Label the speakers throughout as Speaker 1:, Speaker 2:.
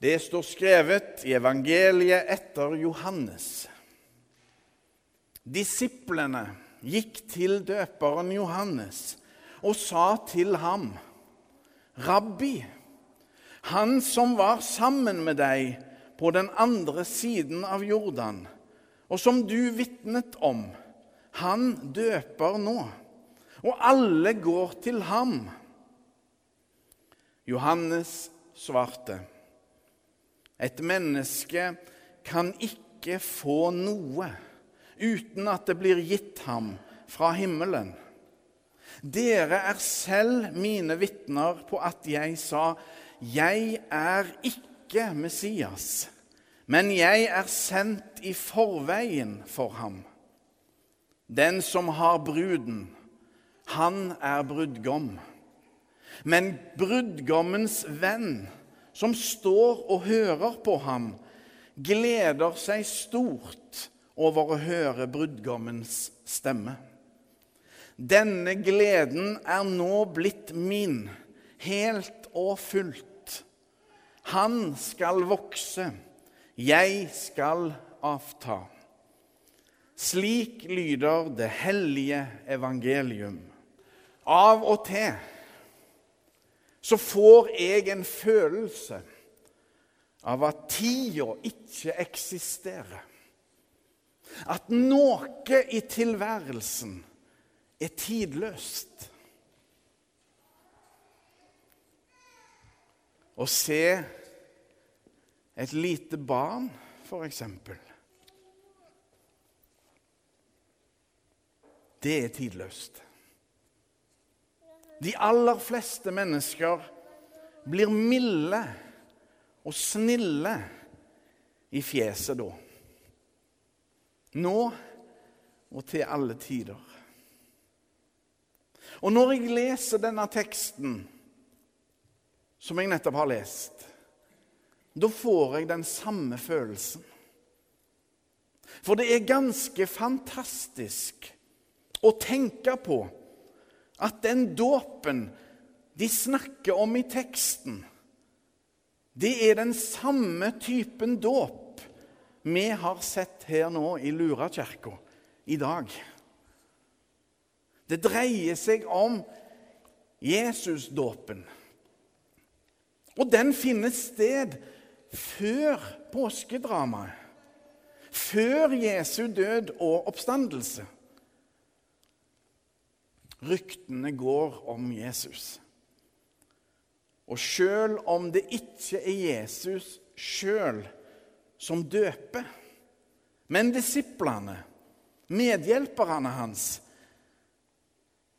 Speaker 1: Det står skrevet i evangeliet etter Johannes. Disiplene gikk til døperen Johannes og sa til ham, 'Rabbi, han som var sammen med deg på den andre siden av Jordan, og som du vitnet om, han døper nå, og alle går til ham.' Johannes svarte, 'Et menneske kan ikke få noe' uten at det blir gitt ham fra himmelen. Dere er selv mine vitner på at jeg sa, 'Jeg er ikke Messias', men jeg er sendt i forveien for ham. Den som har bruden, han er brudgom. Men brudgommens venn, som står og hører på ham, gleder seg stort over å høre brudgommens stemme. Denne gleden er nå blitt min, helt og fullt. Han skal vokse, jeg skal avta. Slik lyder det hellige evangelium. Av og til så får jeg en følelse av at tida ikke eksisterer. At noe i tilværelsen er tidløst. Å se et lite barn, for eksempel Det er tidløst. De aller fleste mennesker blir milde og snille i fjeset da nå og til alle tider. Og når jeg leser denne teksten, som jeg nettopp har lest, da får jeg den samme følelsen. For det er ganske fantastisk å tenke på at den dåpen de snakker om i teksten, det er den samme typen dåp vi har sett her nå i Lurakirka i dag. Det dreier seg om Jesusdåpen. Og den finner sted før påskedramaet. Før Jesu død og oppstandelse. Ryktene går om Jesus. Og sjøl om det ikke er Jesus sjøl som døper. Men disiplene, medhjelperne hans,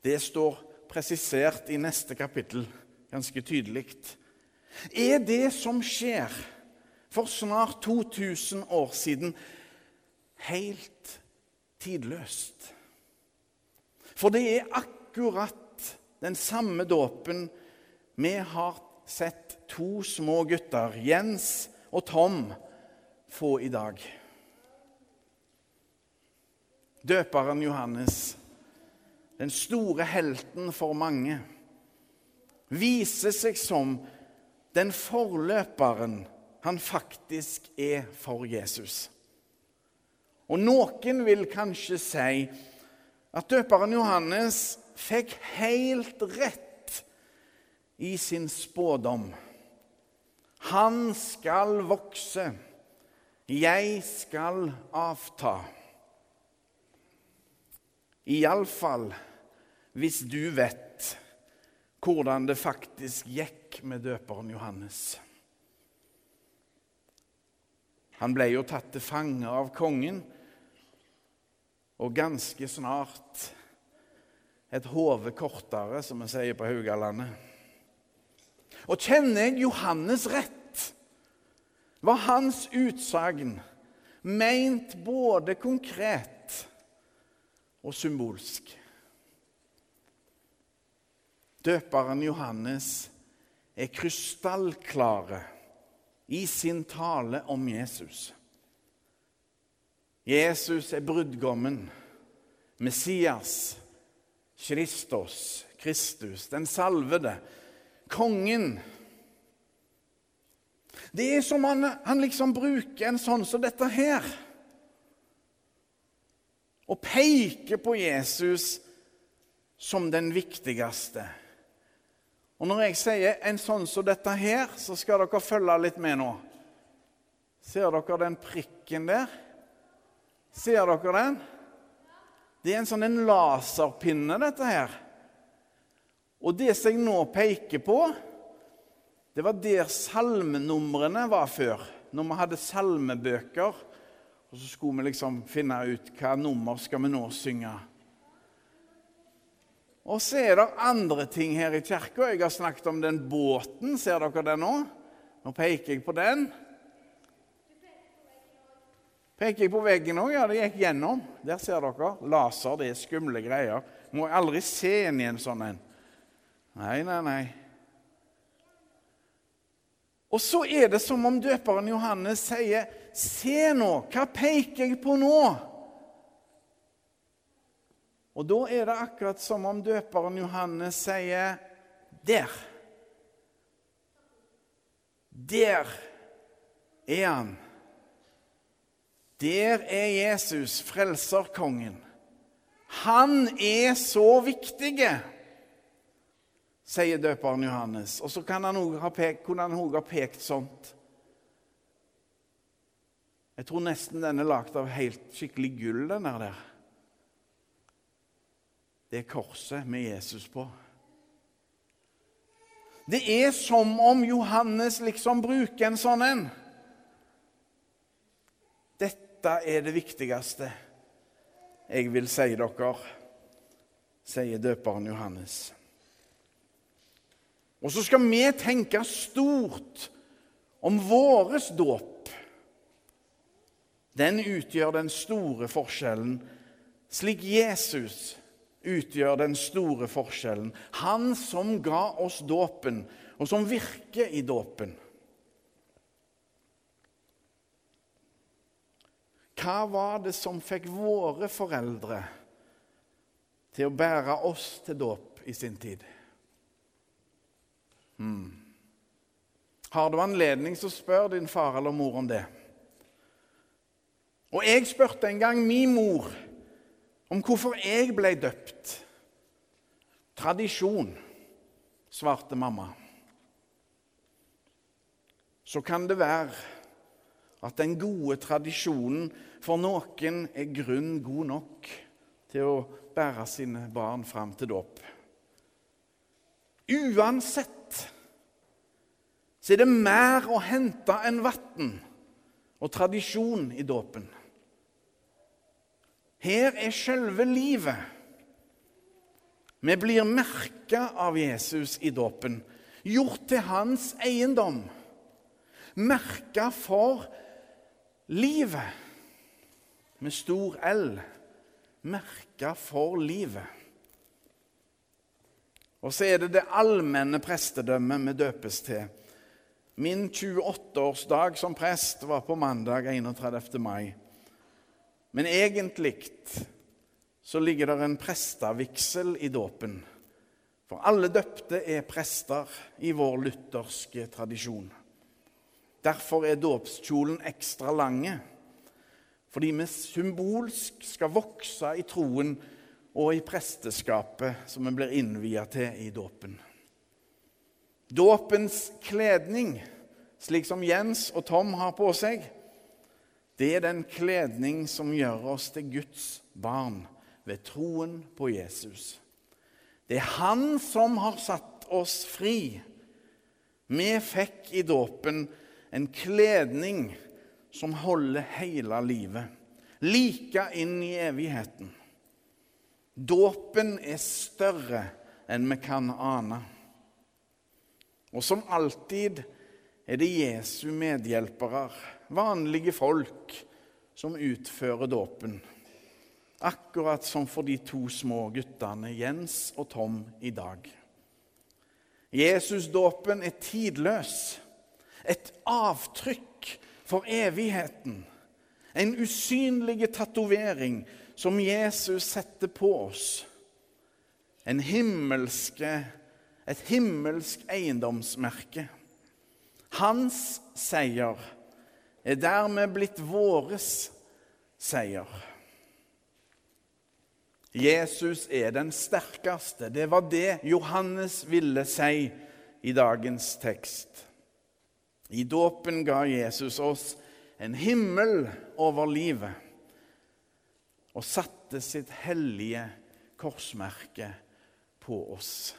Speaker 1: det står presisert i neste kapittel ganske tydelig. Er det som skjer for snart 2000 år siden, helt tidløst? For det er akkurat den samme dåpen vi har sett to små gutter, Jens og Tom, få i dag. Døperen Johannes, den store helten for mange, viser seg som den forløperen han faktisk er for Jesus. Og noen vil kanskje si at døperen Johannes fikk helt rett i sin spådom. Han skal vokse 'Jeg skal avta'. Iallfall hvis du vet hvordan det faktisk gikk med døperen Johannes. Han ble jo tatt til fange av kongen, og ganske snart et hode kortere, som vi sier på Haugalandet. Og kjenner jeg Johannes rett, var hans utsagn meint både konkret og symbolsk. Døperen Johannes er krystallklare i sin tale om Jesus. Jesus er brudgommen, Messias, Kristus, Kristus, den salvede, kongen Det er som han, han liksom bruker en sånn som dette her. Og peker på Jesus som den viktigste. Og når jeg sier en sånn som dette her, så skal dere følge litt med nå. Ser dere den prikken der? Ser dere den? Det er en sånn en laserpinne, dette her. Og det som jeg nå peker på, det var der salmenumrene var før. Når vi hadde salmebøker, og så skulle vi liksom finne ut hva nummer skal vi nå synge. Og så er det andre ting her i kirka. Jeg har snakket om den båten. Ser dere den nå? Nå peker jeg på den. Peker jeg på veggen òg? Ja, det gikk gjennom. Der ser dere. Laser, det er skumle greier. Må jeg aldri se inn i en sånn en. Nei, nei, nei. Og så er det som om døperen Johannes sier, 'Se nå, hva peker jeg på nå?' Og da er det akkurat som om døperen Johannes sier, 'Der. Der er han. Der er Jesus, frelserkongen. Han er så viktig.' sier døperen Johannes. Og så kunne han òg ha pekt sånt. Jeg tror nesten den er lagd av helt skikkelig gull, den der. Det er korset med Jesus på. Det er som om Johannes liksom bruker en sånn en. Dette er det viktigste jeg vil si dere, sier døperen Johannes. Og så skal vi tenke stort om våres dåp. Den utgjør den store forskjellen, slik Jesus utgjør den store forskjellen. Han som ga oss dåpen, og som virker i dåpen. Hva var det som fikk våre foreldre til å bære oss til dåp i sin tid? Hmm. Har du anledning, så spør din far eller mor om det. Og jeg spurte en gang min mor om hvorfor jeg ble døpt. Tradisjon, svarte mamma. Så kan det være at den gode tradisjonen for noen er grunn god nok til å bære sine barn fram til dåp. Uansett så er det mer å hente enn vann og tradisjon i dåpen. Her er selve livet. Vi blir merka av Jesus i dåpen, gjort til hans eiendom. Merka for livet, med stor L. Merka for livet. Og så er det det allmenne prestedømmet vi døpes til. Min 28-årsdag som prest var på mandag 31. mai. Men egentlig så ligger det en prestevigsel i dåpen. For alle døpte er prester i vår lutherske tradisjon. Derfor er dåpskjolen ekstra lange. Fordi vi symbolsk skal vokse i troen og i presteskapet som vi blir innvia til i dåpen. Dåpens kledning, slik som Jens og Tom har på seg, det er den kledning som gjør oss til Guds barn ved troen på Jesus. Det er Han som har satt oss fri. Vi fikk i dåpen en kledning som holder hele livet, like inn i evigheten. Dåpen er større enn vi kan ane. Og som alltid er det Jesu medhjelpere, vanlige folk, som utfører dåpen. Akkurat som for de to små guttene Jens og Tom i dag. Jesusdåpen er tidløs, et avtrykk for evigheten. En usynlig tatovering som Jesus setter på oss. Himmelske et himmelsk eiendomsmerke. Hans seier er dermed blitt våres seier. Jesus er den sterkeste. Det var det Johannes ville si i dagens tekst. I dåpen ga Jesus oss en himmel over livet og satte sitt hellige korsmerke på oss.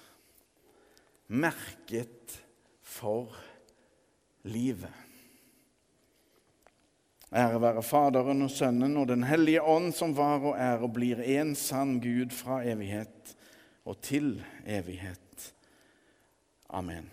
Speaker 1: Merket for livet. Ære være Faderen og Sønnen og Den hellige ånd, som var og er og blir en sann Gud fra evighet og til evighet. Amen.